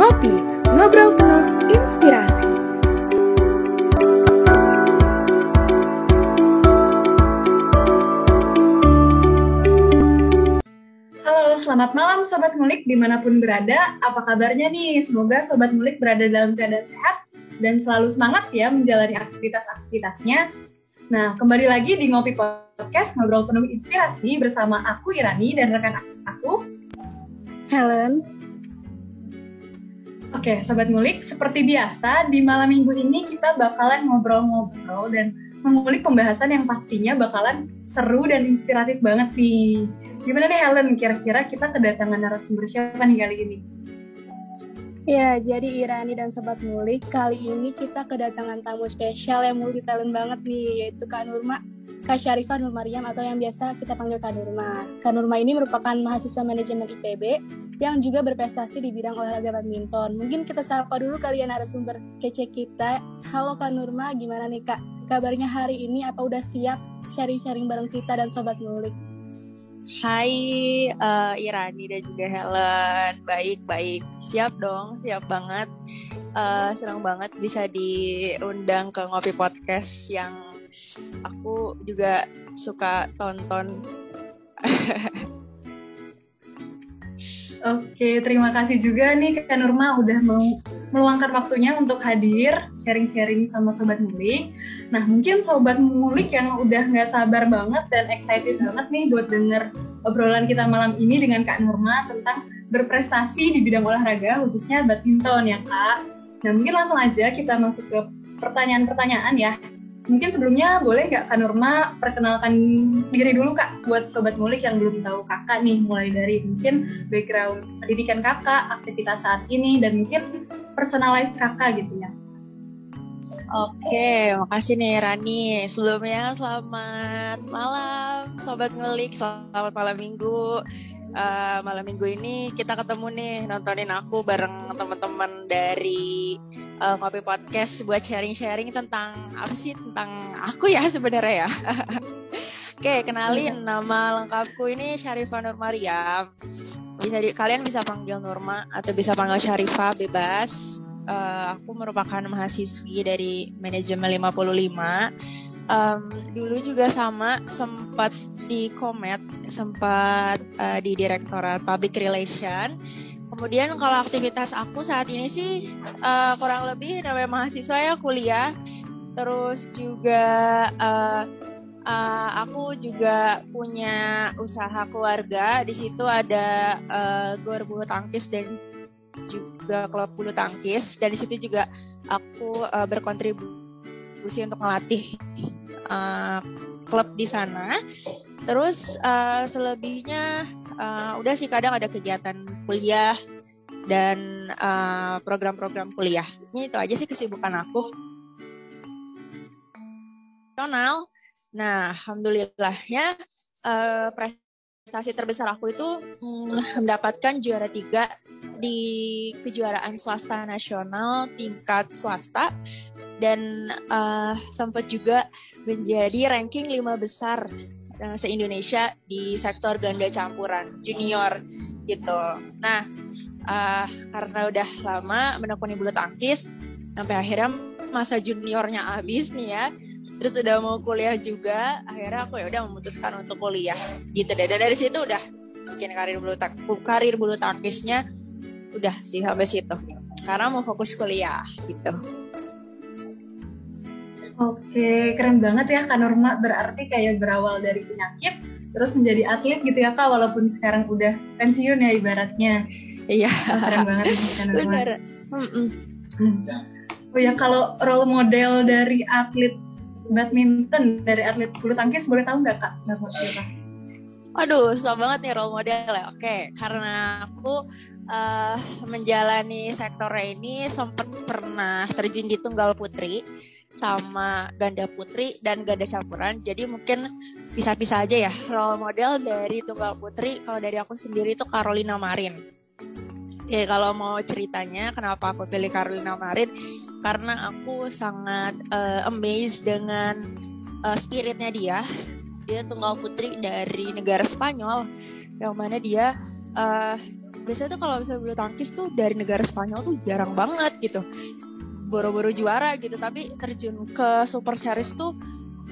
Ngopi, ngobrol penuh inspirasi. Halo, selamat malam Sobat Ngulik di mana pun berada. Apa kabarnya nih? Semoga Sobat Ngulik berada dalam keadaan sehat dan selalu semangat ya menjalani aktivitas-aktivitasnya. Nah, kembali lagi di Ngopi Podcast, ngobrol penuh inspirasi bersama aku Irani dan rekan aku, Helen. Oke, Sobat Ngulik, seperti biasa, di malam minggu ini kita bakalan ngobrol-ngobrol dan mengulik pembahasan yang pastinya bakalan seru dan inspiratif banget nih. Gimana nih Helen, kira-kira kita kedatangan narasumber siapa nih kali ini? Ya, jadi Irani dan Sobat Ngulik, kali ini kita kedatangan tamu spesial yang multi talent banget nih, yaitu Kak Nurma Kak Syarifah Nur Mariam atau yang biasa kita panggil Kak Nurma. Kak Nurma ini merupakan mahasiswa manajemen IPB yang juga berprestasi di bidang olahraga badminton. Mungkin kita sapa dulu kalian narasumber kece kita. Halo Kak Nurma, gimana nih Kak? Kabarnya hari ini apa udah siap sharing-sharing bareng kita dan Sobat Ngulik? Hai uh, Irani dan juga Helen, baik-baik, siap dong, siap banget, uh, senang banget bisa diundang ke ngopi podcast yang aku juga suka tonton. Oke, terima kasih juga nih Kak Nurma udah meluangkan waktunya untuk hadir sharing-sharing sama Sobat Mulik. Nah, mungkin Sobat Mulik yang udah nggak sabar banget dan excited banget nih buat denger obrolan kita malam ini dengan Kak Nurma tentang berprestasi di bidang olahraga, khususnya badminton ya Kak. Nah, mungkin langsung aja kita masuk ke pertanyaan-pertanyaan ya. Mungkin sebelumnya boleh nggak Kak Nurma perkenalkan diri dulu Kak buat Sobat Mulik yang belum tahu Kakak nih mulai dari mungkin background pendidikan Kakak, aktivitas saat ini dan mungkin personal life Kakak gitu ya. Oke, makasih nih Rani. Sebelumnya selamat malam Sobat Ngulik, selamat malam minggu. Uh, malam minggu ini kita ketemu nih nontonin aku bareng teman-teman dari uh, ngopi podcast buat sharing-sharing tentang apa sih tentang aku ya sebenarnya ya. Oke, kenalin nama lengkapku ini Syarifah Nur Mariam. Bisa di, kalian bisa panggil Nurma atau bisa panggil Syarifah bebas. Uh, aku merupakan mahasiswi dari manajemen 55. Um, dulu juga sama sempat di Komet, sempat uh, di Direktorat Public Relation Kemudian kalau aktivitas aku saat ini sih uh, kurang lebih namanya mahasiswa ya kuliah. Terus juga uh, uh, aku juga punya usaha keluarga. Di situ ada uh, gor bulu tangkis dan juga klub bulu tangkis. Dan di situ juga aku uh, berkontribusi untuk melatih uh, klub di sana. Terus uh, selebihnya uh, udah sih kadang ada kegiatan kuliah dan program-program uh, kuliah. Ini itu aja sih kesibukan aku. Nasional. Nah, alhamdulillahnya uh, prestasi terbesar aku itu mm, mendapatkan juara tiga di kejuaraan swasta nasional tingkat swasta dan uh, sempat juga menjadi ranking lima besar uh, se-Indonesia di sektor ganda campuran junior gitu. Nah, uh, karena udah lama menekuni bulu tangkis sampai akhirnya masa juniornya habis nih ya. Terus udah mau kuliah juga, akhirnya aku ya udah memutuskan untuk kuliah gitu deh. Dan dari situ udah bikin karir bulu karir bulu tangkisnya udah sih sampai situ. Karena mau fokus kuliah gitu. Oke, keren banget ya Kak Norma. Berarti kayak berawal dari penyakit, terus menjadi atlet gitu ya Kak, walaupun sekarang udah pensiun ya ibaratnya. Iya. Keren banget nih Kak Norma. Benar. Mm -mm. Oh ya, kalau role model dari atlet badminton, dari atlet bulu tangkis, boleh tahu nggak Kak? Aduh, susah banget nih role model ya. Oke, karena aku uh, menjalani sektornya ini sempat pernah terjun di tunggal putri sama ganda putri dan ganda campuran. Jadi mungkin bisa-bisa aja ya role model dari tunggal putri. Kalau dari aku sendiri itu Carolina Marin. Oke, kalau mau ceritanya kenapa aku pilih Carolina Marin? Karena aku sangat uh, amazed dengan uh, spiritnya dia. Dia tunggal putri dari negara Spanyol, yang mana dia uh, biasanya tuh kalau misalnya bulu tangkis tuh dari negara Spanyol tuh jarang banget gitu boro-boro juara gitu tapi terjun ke Super Series tuh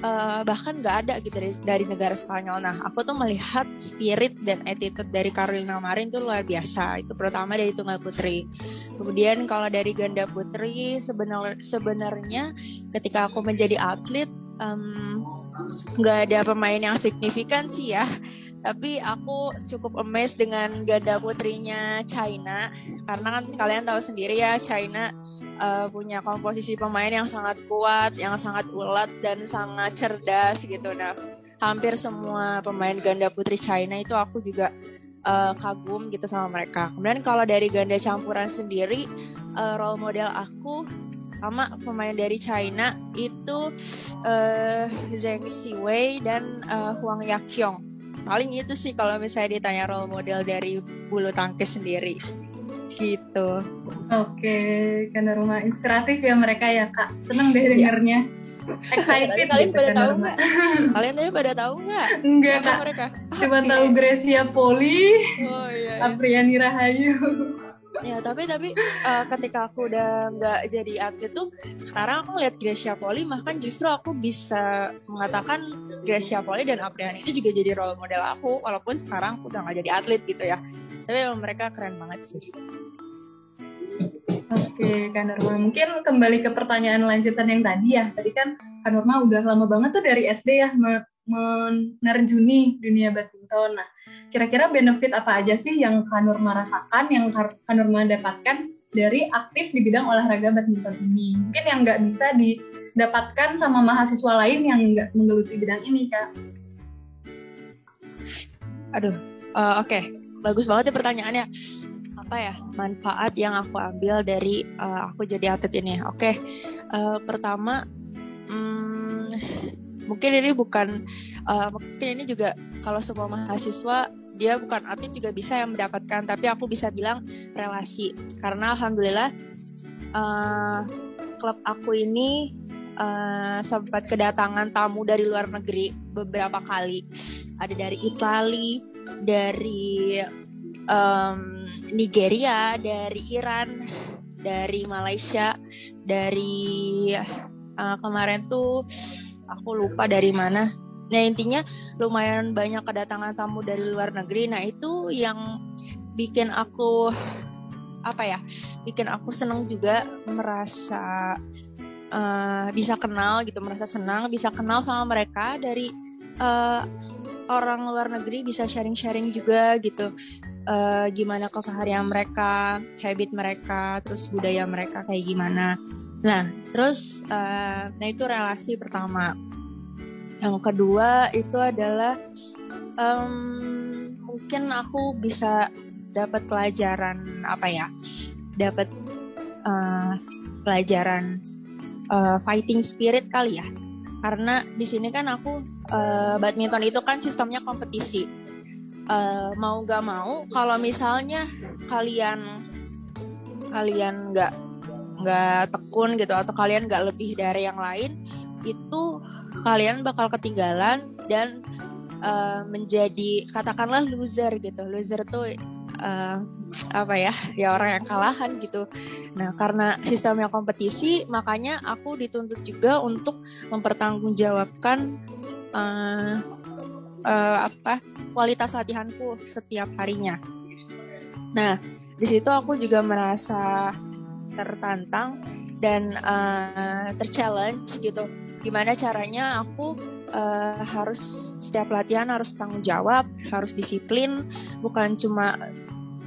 uh, bahkan nggak ada gitu dari, dari negara Spanyol. Nah, aku tuh melihat spirit dan attitude dari Carolina Marin tuh luar biasa. Itu pertama dari tunggal putri. Kemudian kalau dari ganda putri sebenar, sebenarnya ketika aku menjadi atlet nggak um, ada pemain yang signifikan sih ya. Tapi aku cukup amazed dengan ganda putrinya China karena kan kalian tahu sendiri ya China uh, punya komposisi pemain yang sangat kuat, yang sangat ulat dan sangat cerdas gitu. Nah, hampir semua pemain ganda putri China itu aku juga uh, kagum gitu sama mereka. Kemudian kalau dari ganda campuran sendiri, uh, role model aku sama pemain dari China itu uh, Zheng Siwei dan uh, Huang Yaqiong. Paling itu sih kalau misalnya ditanya role model dari bulu tangkis sendiri gitu. Oke, karena rumah inspiratif ya mereka ya kak. Seneng deh dengarnya. Excited kalian gitu, pada tahu nggak? kalian tadi pada tahu nggak? Enggak kak. Mereka? Cuma okay. tahu Gracia Poli, oh, iya, iya. Apriani Rahayu. Ya tapi tapi uh, ketika aku udah nggak jadi atlet tuh sekarang aku lihat Gracia Poli bahkan justru aku bisa mengatakan Gracia Poli dan Apriani itu juga jadi role model aku walaupun sekarang aku udah nggak jadi atlet gitu ya tapi mereka keren banget sih. Oke, Kak Nurma. Mungkin kembali ke pertanyaan lanjutan yang tadi ya. Tadi kan Kak Nurma udah lama banget tuh dari SD ya menerjuni dunia badminton. Nah, kira-kira benefit apa aja sih yang Kak Nurma rasakan, yang Kak Nurma dapatkan dari aktif di bidang olahraga badminton ini? Mungkin yang nggak bisa didapatkan sama mahasiswa lain yang nggak menggeluti bidang ini, Kak. Aduh, uh, oke. Okay. Bagus banget ya pertanyaannya apa ya manfaat yang aku ambil dari uh, aku jadi atlet ini oke okay. uh, eh, pertama hmm, mungkin ini bukan uh, mungkin ini juga kalau semua mahasiswa dia bukan atlet juga bisa yang mendapatkan tapi aku bisa bilang relasi. Karena alhamdulillah uh, klub aku ini uh, sempat kedatangan tamu dari luar negeri beberapa kali. Ada dari Italia dari um, Nigeria, dari Iran, dari Malaysia, dari uh, kemarin tuh aku lupa dari mana. Nah intinya lumayan banyak kedatangan tamu dari luar negeri. Nah itu yang bikin aku apa ya? Bikin aku seneng juga merasa uh, bisa kenal gitu, merasa senang bisa kenal sama mereka dari uh, orang luar negeri bisa sharing-sharing juga gitu uh, gimana keseharian mereka, habit mereka, terus budaya mereka kayak gimana. Nah, terus uh, nah itu relasi pertama. Yang kedua itu adalah um, mungkin aku bisa dapat pelajaran apa ya? Dapat uh, pelajaran uh, fighting spirit kali ya. Karena di sini kan aku uh, badminton itu kan sistemnya kompetisi uh, mau gak mau kalau misalnya kalian kalian nggak nggak tekun gitu atau kalian nggak lebih dari yang lain itu kalian bakal ketinggalan dan uh, menjadi katakanlah loser gitu. Loser tuh uh, apa ya ya orang yang kalahan gitu. Nah karena sistemnya kompetisi makanya aku dituntut juga untuk mempertanggungjawabkan uh, uh, apa kualitas latihanku setiap harinya. Nah, di situ aku juga merasa tertantang dan uh, terchallenge gitu. Gimana caranya aku uh, harus setiap latihan harus tanggung jawab, harus disiplin, bukan cuma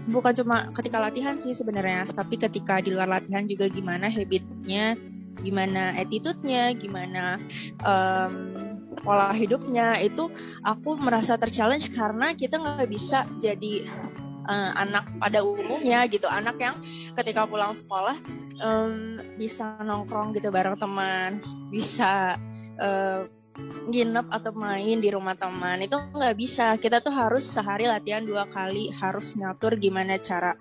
bukan cuma ketika latihan sih sebenarnya, tapi ketika di luar latihan juga gimana habitnya, gimana attitude-nya, gimana um, pola hidupnya itu aku merasa terchallenge karena kita nggak bisa jadi uh, anak pada umumnya gitu. Anak yang ketika pulang sekolah um, bisa nongkrong gitu bareng teman bisa uh, nginep atau main di rumah teman. Itu nggak bisa. Kita tuh harus sehari latihan dua kali harus ngatur gimana cara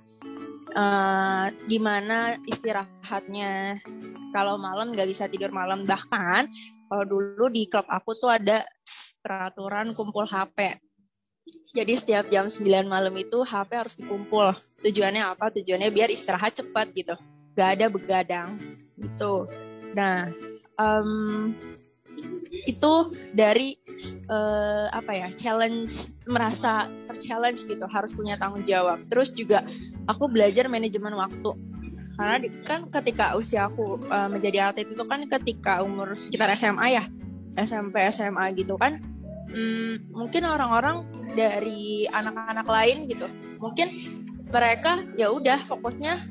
uh, gimana istirahatnya. Kalau malam nggak bisa tidur malam. Bahkan kalau dulu di klub aku tuh ada peraturan kumpul HP Jadi setiap jam 9 malam itu HP harus dikumpul. Tujuannya apa? Tujuannya biar istirahat cepat gitu. Gak ada begadang gitu. Nah, um, itu dari uh, apa ya challenge merasa terchallenge gitu harus punya tanggung jawab terus juga aku belajar manajemen waktu karena kan ketika usia aku uh, menjadi atlet itu kan ketika umur sekitar SMA ya. SMP SMA gitu kan. Hmm, mungkin orang-orang dari anak-anak lain gitu. Mungkin mereka ya udah fokusnya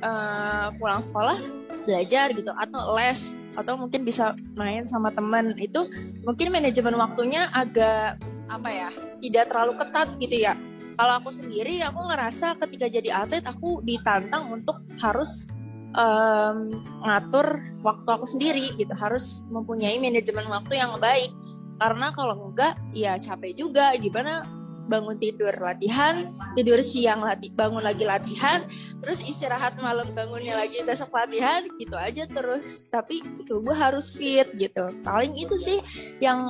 uh, pulang sekolah belajar gitu. Atau les atau mungkin bisa main sama teman itu mungkin manajemen waktunya agak apa ya tidak terlalu ketat gitu ya kalau aku sendiri aku ngerasa ketika jadi atlet aku ditantang untuk harus um, ngatur waktu aku sendiri gitu. Harus mempunyai manajemen waktu yang baik. Karena kalau enggak ya capek juga. Gimana? Bangun tidur latihan tidur siang lati bangun lagi latihan terus istirahat malam bangunnya lagi besok latihan gitu aja terus. Tapi tubuh harus fit gitu. Paling itu sih yang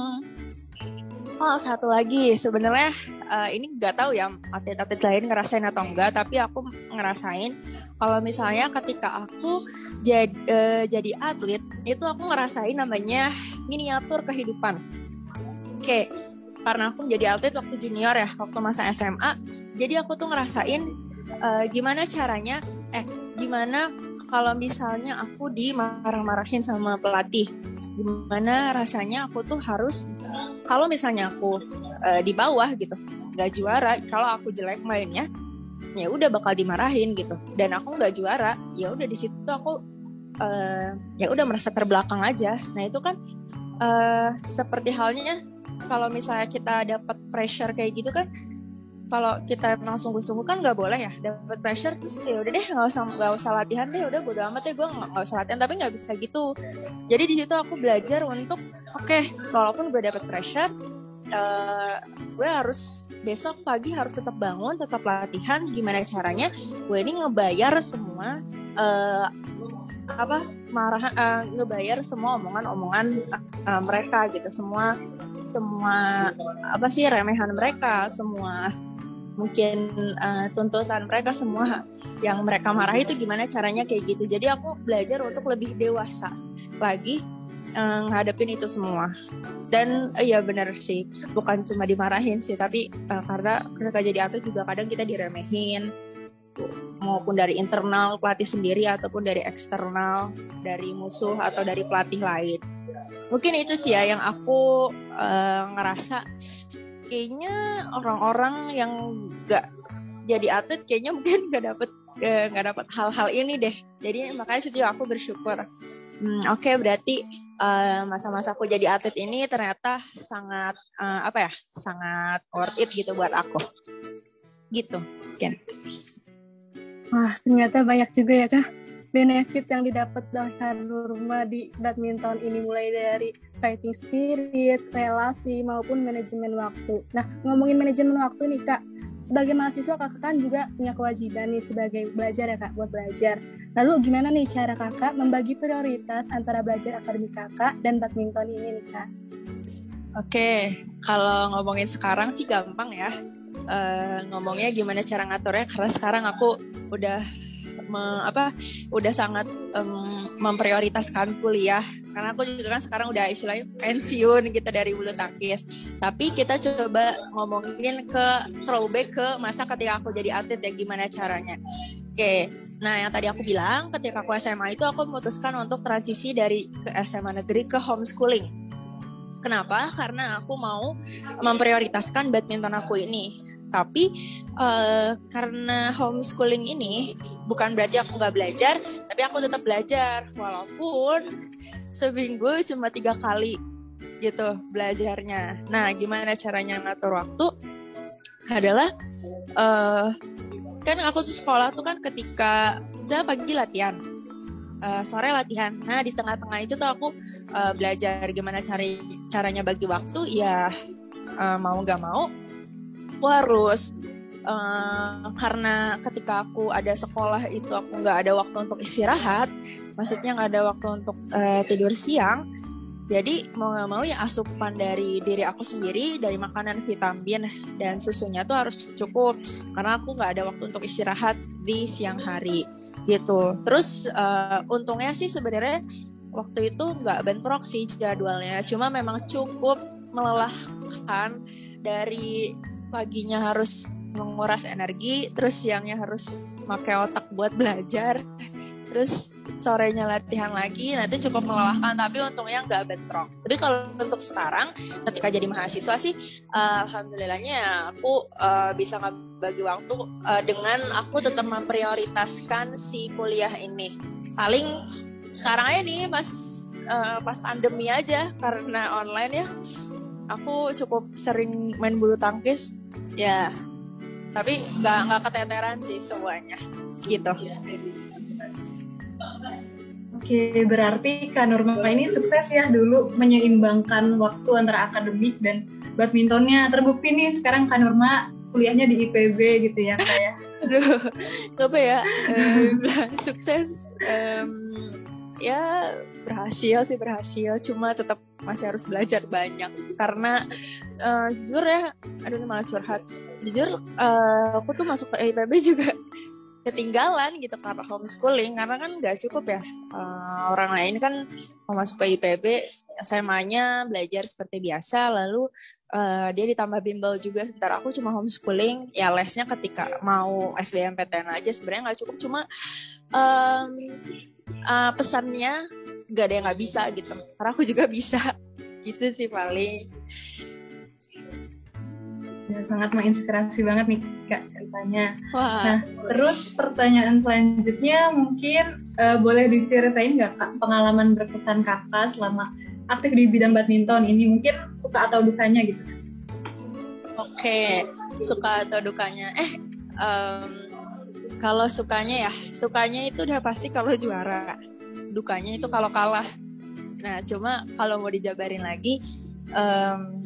Oh satu lagi sebenarnya uh, ini nggak tahu ya atlet-atlet lain ngerasain atau enggak tapi aku ngerasain kalau misalnya ketika aku jadi uh, jadi atlet itu aku ngerasain namanya miniatur kehidupan. Oke, okay. karena aku menjadi atlet waktu junior ya waktu masa SMA jadi aku tuh ngerasain uh, gimana caranya eh gimana kalau misalnya aku dimarah-marahin sama pelatih gimana rasanya aku tuh harus kalau misalnya aku uh, di bawah gitu nggak juara kalau aku jelek mainnya ya udah bakal dimarahin gitu. Dan aku nggak juara ya udah di situ aku uh, ya udah merasa terbelakang aja. Nah itu kan uh, seperti halnya kalau misalnya kita dapat pressure kayak gitu kan kalau kita emang sungguh-sungguh kan nggak boleh ya dapat pressure terus ya udah deh nggak usah nggak usah latihan deh udah bodo amat ya gue nggak usah latihan tapi nggak bisa gitu. Jadi di situ aku belajar untuk oke okay, walaupun gue dapat pressure uh, gue harus besok pagi harus tetap bangun tetap latihan gimana caranya gue ini ngebayar semua uh, apa marah uh, ngebayar semua omongan-omongan uh, mereka gitu. Semua semua apa sih remehan mereka semua mungkin uh, tuntutan mereka semua yang mereka marah itu gimana caranya kayak gitu. Jadi aku belajar untuk lebih dewasa lagi uh, itu semua. Dan uh, iya benar sih bukan cuma dimarahin sih tapi uh, karena ketika jadi atlet juga kadang kita diremehin maupun dari internal pelatih sendiri ataupun dari eksternal dari musuh atau dari pelatih lain. Mungkin itu sih ya yang aku uh, ngerasa kayaknya orang-orang yang nggak jadi atlet kayaknya mungkin nggak dapet eh, nggak dapet hal-hal ini deh. Jadi makanya situ aku bersyukur. Hmm, oke okay, berarti uh, masa-masa aku jadi atlet ini ternyata sangat uh, apa ya sangat worth it gitu buat aku. Gitu Ken wah ternyata banyak juga ya kak benefit yang didapat dari rumah di badminton ini mulai dari fighting spirit, relasi maupun manajemen waktu. Nah, ngomongin manajemen waktu nih Kak, sebagai mahasiswa kakak kan juga punya kewajiban nih sebagai belajar ya kak buat belajar. Lalu gimana nih cara kakak membagi prioritas antara belajar akademik kakak dan badminton ini nih kak? Oke, kalau ngomongin sekarang sih gampang ya. Uh, ngomongnya gimana cara ngaturnya karena sekarang aku udah me, apa udah sangat um, memprioritaskan kuliah. Karena aku juga kan sekarang udah istilahnya pensiun gitu dari bulu tangkis. Tapi kita coba ngomongin ke throwback ke masa ketika aku jadi atlet ya gimana caranya. Oke, nah yang tadi aku bilang ketika aku SMA itu aku memutuskan untuk transisi dari ke SMA negeri ke homeschooling Kenapa? Karena aku mau memprioritaskan badminton aku ini. Tapi uh, karena homeschooling ini bukan berarti aku nggak belajar, tapi aku tetap belajar walaupun seminggu cuma tiga kali gitu belajarnya. Nah, gimana caranya ngatur waktu? Adalah uh, kan aku tuh sekolah tuh kan ketika udah pagi latihan uh, sore latihan. Nah di tengah-tengah itu tuh aku uh, belajar gimana cari caranya bagi waktu. Ya uh, mau nggak mau, aku harus uh, karena ketika aku ada sekolah itu aku nggak ada waktu untuk istirahat. Maksudnya nggak ada waktu untuk uh, tidur siang. Jadi mau nggak mau ya asupan dari diri aku sendiri dari makanan vitamin dan susunya tuh harus cukup karena aku nggak ada waktu untuk istirahat di siang hari gitu. Terus uh, untungnya sih sebenarnya waktu itu nggak bentrok sih jadwalnya, cuma memang cukup melelahkan dari paginya harus menguras energi, terus siangnya harus pakai otak buat belajar, terus sorenya latihan lagi itu cukup melelahkan tapi untungnya nggak bentrok. Tapi kalau untuk sekarang ketika jadi mahasiswa sih uh, alhamdulillahnya aku uh, bisa bagi waktu uh, dengan aku tetap memprioritaskan si kuliah ini. Paling sekarang aja nih pas uh, pas pandemi aja karena online ya aku cukup sering main bulu tangkis. Ya tapi nggak nggak keteteran sih semuanya. Gitu Oke, berarti Kak Nurma ini sukses ya dulu menyeimbangkan waktu antara akademik dan badmintonnya. Terbukti nih sekarang Kak Nurma kuliahnya di IPB gitu ya Kak ya. Aduh, apa ya? Um, sukses um, ya berhasil sih berhasil, cuma tetap masih harus belajar banyak karena uh, jujur ya, aduh malah curhat. Jujur uh, aku tuh masuk ke IPB juga ketinggalan gitu karena homeschooling karena kan nggak cukup ya. Uh, orang lain kan masuk ke IPB SMA-nya belajar seperti biasa lalu uh, dia ditambah bimbel juga. Sebentar aku cuma homeschooling ya lesnya ketika mau SBMPTN aja sebenarnya nggak cukup. Cuma um, uh, pesannya nggak ada yang nggak bisa gitu. Karena aku juga bisa. Gitu sih paling sangat menginspirasi banget nih kak ceritanya. Wah. Nah terus pertanyaan selanjutnya mungkin uh, boleh diceritain nggak kak pengalaman berkesan kakak selama aktif di bidang badminton ini mungkin suka atau dukanya gitu? Oke okay. suka atau dukanya eh um, kalau sukanya ya sukanya itu udah pasti kalau juara dukanya itu kalau kalah. Nah cuma kalau mau dijabarin lagi um,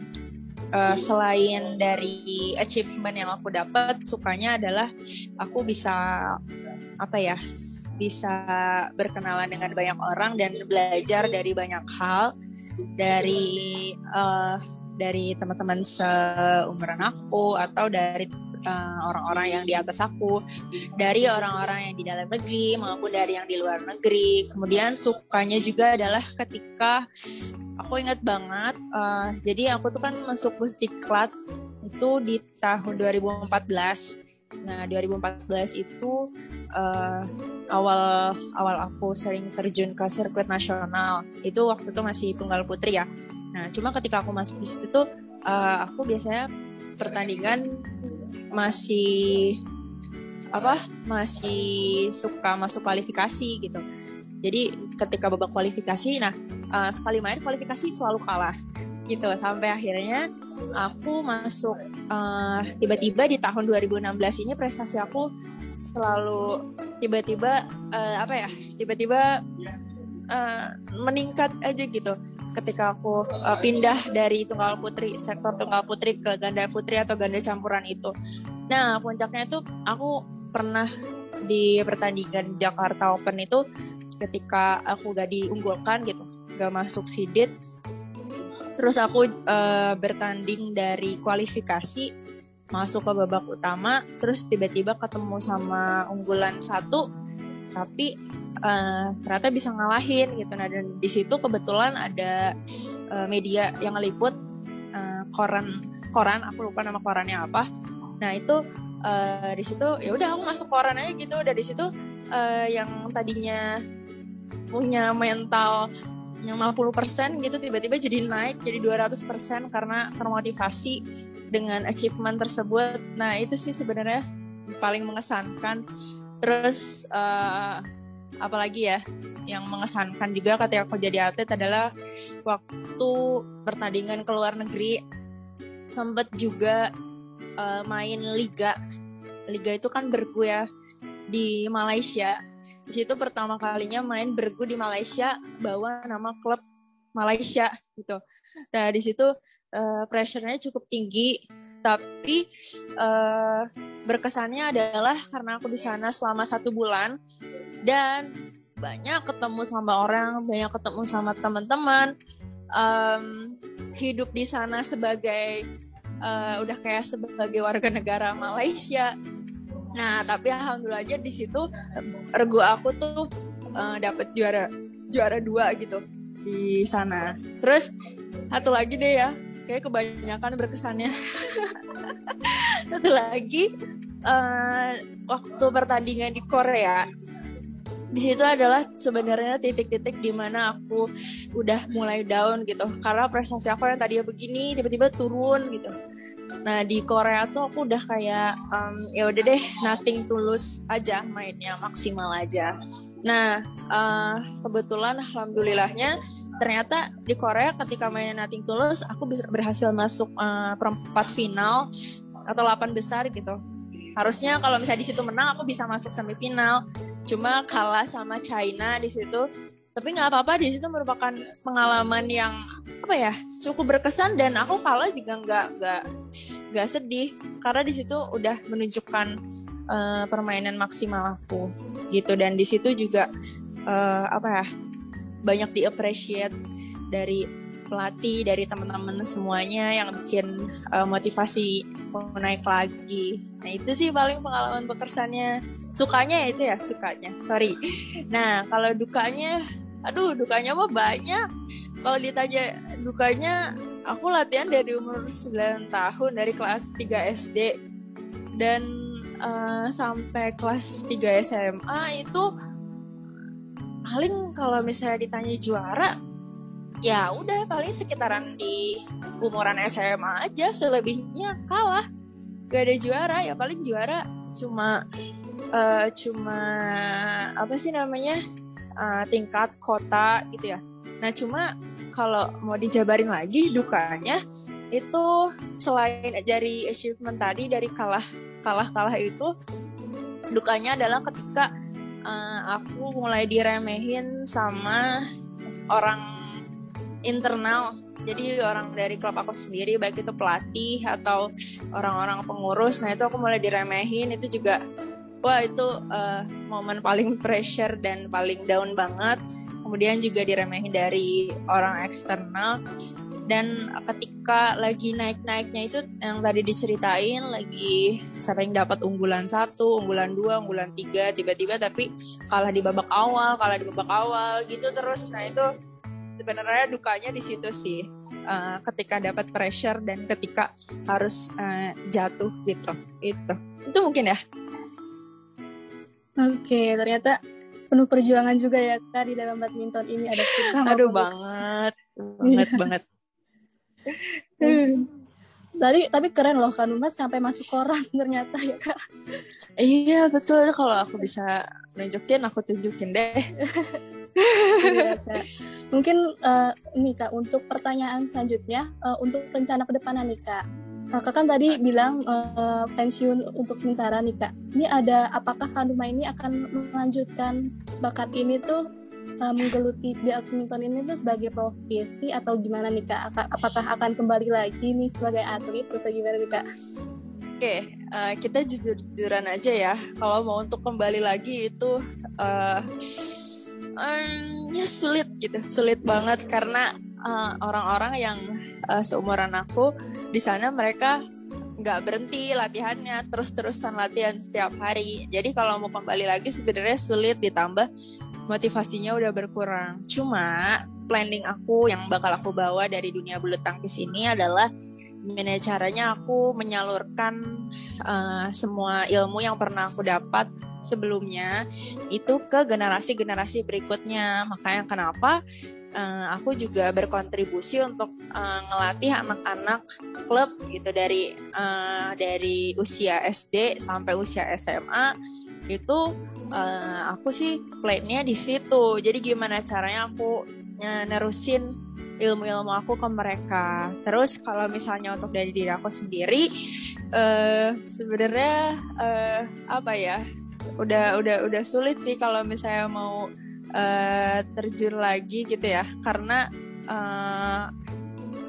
uh, selain dari achievement yang aku dapat sukanya adalah aku bisa apa ya bisa berkenalan dengan banyak orang dan belajar dari banyak hal. Dari uh, dari teman-teman seumuran aku atau dari orang-orang uh, yang di atas aku, dari orang-orang yang di dalam negeri maupun dari yang di luar negeri. Kemudian sukanya juga adalah ketika aku ingat banget uh, jadi aku tuh kan masuk Pusdiklat itu di tahun 2014 nah 2014 itu uh, awal awal aku sering terjun ke sirkuit nasional. Itu waktu itu masih tunggal putri ya. Nah cuma ketika aku masuk di situ tuh uh, aku biasanya pertandingan masih apa? Masih suka masuk kualifikasi gitu. Jadi ketika babak kualifikasi nah uh, sekali main kualifikasi selalu kalah gitu. Sampai akhirnya aku masuk uh, tiba-tiba di tahun 2016 ini prestasi aku selalu tiba-tiba uh, apa ya tiba-tiba uh, meningkat aja gitu ketika aku uh, pindah dari tunggal putri sektor tunggal putri ke ganda putri atau ganda campuran itu. Nah puncaknya itu aku pernah di pertandingan Jakarta Open itu ketika aku gak diunggulkan gitu gak masuk sidit. Terus aku uh, bertanding dari kualifikasi masuk ke babak utama terus tiba-tiba ketemu sama unggulan satu tapi uh, ternyata bisa ngalahin gitu nah dan di situ kebetulan ada uh, media yang ngeliput uh, koran koran aku lupa nama korannya apa nah itu uh, di situ ya udah aku masuk koran aja gitu udah di situ uh, yang tadinya punya mental yang 50% gitu tiba-tiba jadi naik jadi 200% karena termotivasi dengan achievement tersebut. Nah, itu sih sebenarnya paling mengesankan. Terus uh, apalagi ya yang mengesankan juga ketika aku jadi atlet adalah waktu pertandingan ke luar negeri sempat juga uh, main liga. Liga itu kan bergu ya di Malaysia di situ pertama kalinya main bergu di Malaysia bawa nama klub Malaysia gitu. Nah di situ uh, pressure-nya cukup tinggi, tapi uh, berkesannya adalah karena aku di sana selama satu bulan dan banyak ketemu sama orang, banyak ketemu sama teman-teman, um, hidup di sana sebagai uh, udah kayak sebagai warga negara Malaysia. Nah tapi alhamdulillah aja di situ regu aku tuh uh, dapet juara juara dua gitu di sana. Terus satu lagi deh ya kayak kebanyakan berkesannya. Satu lagi uh, waktu pertandingan di Korea. Di situ adalah sebenarnya titik-titik di mana aku udah mulai down gitu. Karena prestasi aku yang tadinya begini tiba-tiba turun gitu. Nah di Korea tuh aku udah kayak um, ya udah deh nothing tulus aja mainnya maksimal aja. Nah uh, kebetulan alhamdulillahnya ternyata di Korea ketika mainnya nothing tulus aku bisa berhasil masuk uh, perempat final atau delapan besar gitu. Harusnya kalau misalnya di situ menang aku bisa masuk semifinal. Cuma kalah sama China di situ. Tapi nggak apa-apa di situ merupakan pengalaman yang apa ya cukup berkesan dan aku kalah juga nggak nggak nggak sedih. Karena di situ udah menunjukkan uh, permainan maksimal aku gitu. Dan di situ juga uh, apa ya banyak di appreciate dari pelatih dari teman-teman semuanya yang bikin uh, motivasi mau naik lagi. Nah itu sih paling pengalaman bekersannya. Sukanya ya itu ya sukanya. Sorry. Nah kalau dukanya, aduh dukanya mah banyak. Kalau ditanya dukanya, aku latihan dari umur 9 tahun dari kelas 3 SD dan uh, sampai kelas 3 SMA itu paling kalau misalnya ditanya juara ya udah paling sekitaran di umuran SMA aja selebihnya kalah. Gak ada juara ya paling juara cuma uh, cuma apa sih namanya uh, tingkat kota gitu ya. Nah cuma kalau mau dijabarin lagi dukanya itu selain dari achievement tadi dari kalah kalah kalah itu dukanya adalah ketika uh, aku mulai diremehin sama orang internal. Jadi orang dari klub aku sendiri baik itu pelatih atau orang-orang pengurus. Nah itu aku mulai diremehin. Itu juga wah itu uh, momen paling pressure dan paling down banget. Kemudian juga diremehin dari orang eksternal dan ketika lagi naik-naiknya itu yang tadi diceritain lagi sering dapat unggulan satu, unggulan dua, unggulan tiga, tiba-tiba tapi kalah di babak awal, kalah di babak awal gitu terus. Nah itu sebenarnya dukanya di situ sih uh, ketika dapat pressure dan ketika harus uh, jatuh gitu itu. Itu mungkin ya. Oke ternyata penuh perjuangan juga ya kak di dalam badminton ini. Ada suka aduh banget banget banget Tadi tapi keren loh kan Mas sampai masuk koran ternyata ya kak. Iya betul kalau aku bisa nunjukin aku tunjukin deh. iya, Mungkin uh, nih kak untuk pertanyaan selanjutnya uh, untuk rencana ke depan nih kak. Kakak kan tadi bilang uh, pensiun untuk sementara nih kak. Ini ada apakah Kak ini akan melanjutkan bakat ini tuh uh, menggeluti badminton ini tuh sebagai profesi atau gimana nih kak? Apakah akan kembali lagi nih sebagai atlet atau gimana nih kak? Oke, uh, eh, kita jujur-jujuran aja ya. Kalau mau untuk kembali lagi itu uh, um, ya sulit gitu, sulit banget karena orang-orang uh, yang uh, seumuran aku di sana mereka nggak berhenti latihannya terus-terusan latihan setiap hari jadi kalau mau kembali lagi sebenarnya sulit ditambah motivasinya udah berkurang. Cuma planning aku yang bakal aku bawa dari dunia bulu tangkis ini adalah gimana caranya aku menyalurkan uh, semua ilmu yang pernah aku dapat sebelumnya itu ke generasi-generasi berikutnya. Makanya kenapa uh, aku juga berkontribusi untuk uh, ngelatih anak-anak klub gitu dari uh, dari usia SD sampai usia SMA itu uh, aku sih plannya di situ. Jadi gimana caranya aku nerusin ilmu-ilmu aku ke mereka. Terus kalau misalnya untuk dari diri aku sendiri uh, sebenarnya uh, apa ya udah udah udah sulit sih kalau misalnya mau uh, terjun lagi gitu ya. Karena uh,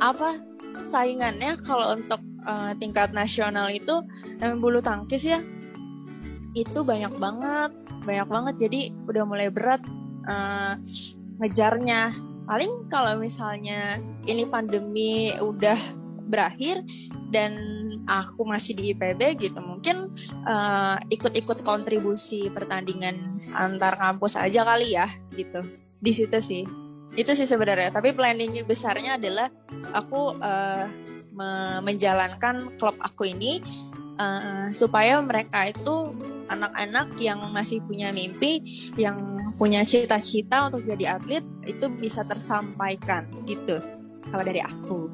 apa saingannya kalau untuk uh, tingkat nasional itu bulu tangkis ya itu banyak banget banyak banget. Jadi udah mulai berat uh, ngejarnya. Paling kalau misalnya ini pandemi udah berakhir dan aku masih di IPB gitu mungkin uh, ikut-ikut kontribusi pertandingan antar kampus aja kali ya gitu. Di situ sih. Itu sih sebenarnya. Tapi planning besarnya adalah aku uh, me menjalankan klub aku ini uh, supaya mereka itu anak-anak yang masih punya mimpi, yang punya cita-cita untuk jadi atlet itu bisa tersampaikan gitu kalau dari aku.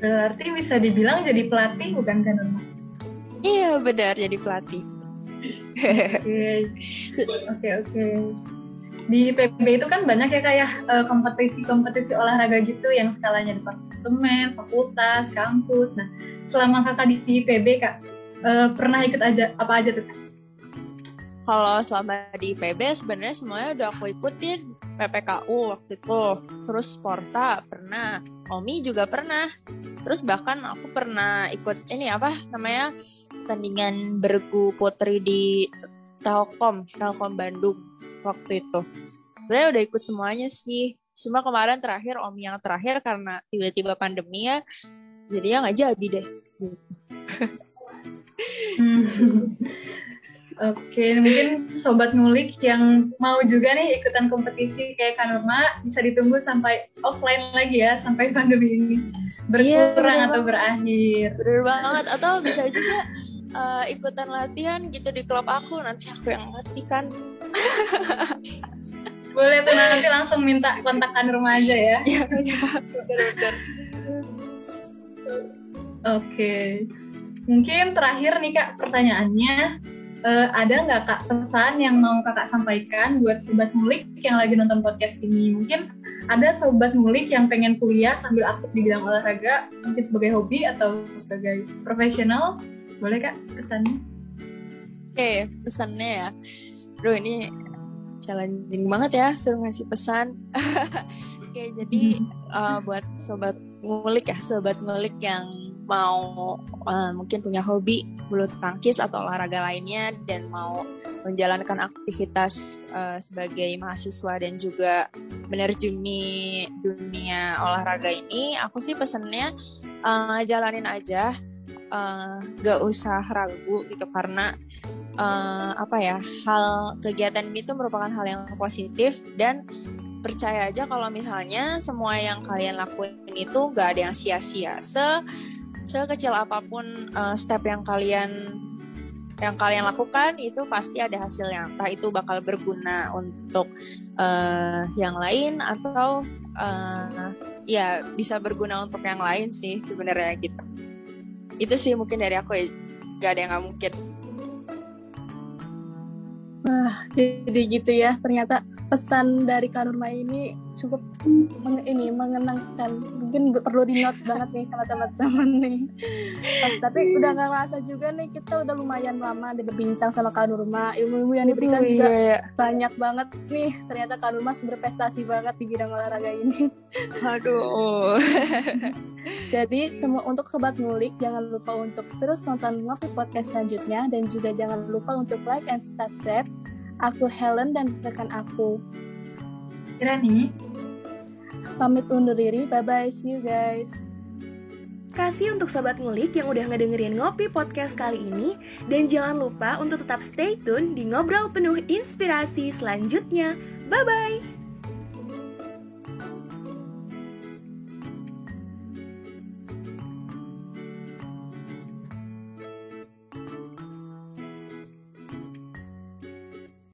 Berarti bisa dibilang jadi pelatih bukan kan Iya benar jadi pelatih. Oke oke Di PB itu kan banyak ya kayak ya, uh, kompetisi-kompetisi olahraga gitu yang skalanya departemen, fakultas, kampus. Nah selama kakak di PB kak uh, pernah ikut aja apa aja tuh? Kalau selama di IPB sebenarnya semuanya udah aku ikutin PPKU waktu itu, terus Sporta pernah, Omi juga pernah, terus bahkan aku pernah ikut ini apa namanya pertandingan bergu putri di Telkom, Telkom Bandung waktu itu. Sebenarnya udah ikut semuanya sih. Cuma kemarin terakhir Omi yang terakhir karena tiba-tiba pandemi ya, jadi ya nggak jadi deh. Hmm. Oke, mungkin sobat ngulik yang mau juga nih ikutan kompetisi kayak Kanurma bisa ditunggu sampai offline lagi ya sampai pandemi ini berkurang yeah, atau berakhir. Bener banget atau bisa juga uh, ikutan latihan gitu di klub aku nanti aku yang latih kan. Boleh tuh nanti langsung minta kontak Kanurma aja ya. Iya, iya. Bener-bener. Oke. Mungkin terakhir nih Kak pertanyaannya uh, ada nggak kak pesan yang mau kakak sampaikan buat sobat ngulik yang lagi nonton podcast ini? Mungkin ada sobat ngulik yang pengen kuliah sambil aktif di bidang olahraga, mungkin sebagai hobi atau sebagai profesional, boleh kak pesannya? Oke, okay, pesannya ya. Bro ini challenging banget ya, suruh ngasih pesan. Oke, okay, jadi uh, buat sobat ngulik ya, sobat ngulik yang mau uh, mungkin punya hobi bulu tangkis atau olahraga lainnya dan mau menjalankan aktivitas uh, sebagai mahasiswa dan juga menerjuni dunia olahraga ini, aku sih pesennya uh, jalanin aja, uh, gak usah ragu gitu karena uh, apa ya hal kegiatan ini tuh merupakan hal yang positif dan percaya aja kalau misalnya semua yang kalian lakuin itu gak ada yang sia-sia. Se sekecil apa pun uh, step yang kalian yang kalian lakukan itu pasti ada hasilnya. Entah itu bakal berguna untuk uh, yang lain atau uh, ya bisa berguna untuk yang lain sih sebenarnya gitu. Itu sih mungkin dari aku ya. Gak ada yang nggak mungkin. Wah, jadi gitu ya. Ternyata pesan dari Kanurma ini cukup meng ini mengenangkan. Mungkin perlu di note banget nih sama teman-teman nih. Tapi udah nggak ngerasa juga nih kita udah lumayan lama di berbincang sama Kanurma ilmu-ilmu yang diberikan juga iya, iya. banyak banget nih. Ternyata Kanurma berprestasi banget di bidang olahraga ini. Aduh. Jadi semua untuk sobat ngulik jangan lupa untuk terus nonton ngopi podcast selanjutnya. Dan juga jangan lupa untuk like and subscribe Aku Helen dan rekan aku. Irani. Pamit undur diri. Bye-bye. See you guys. Kasih untuk sobat ngulik yang udah ngedengerin ngopi podcast kali ini dan jangan lupa untuk tetap stay tune di ngobrol penuh inspirasi selanjutnya. Bye bye.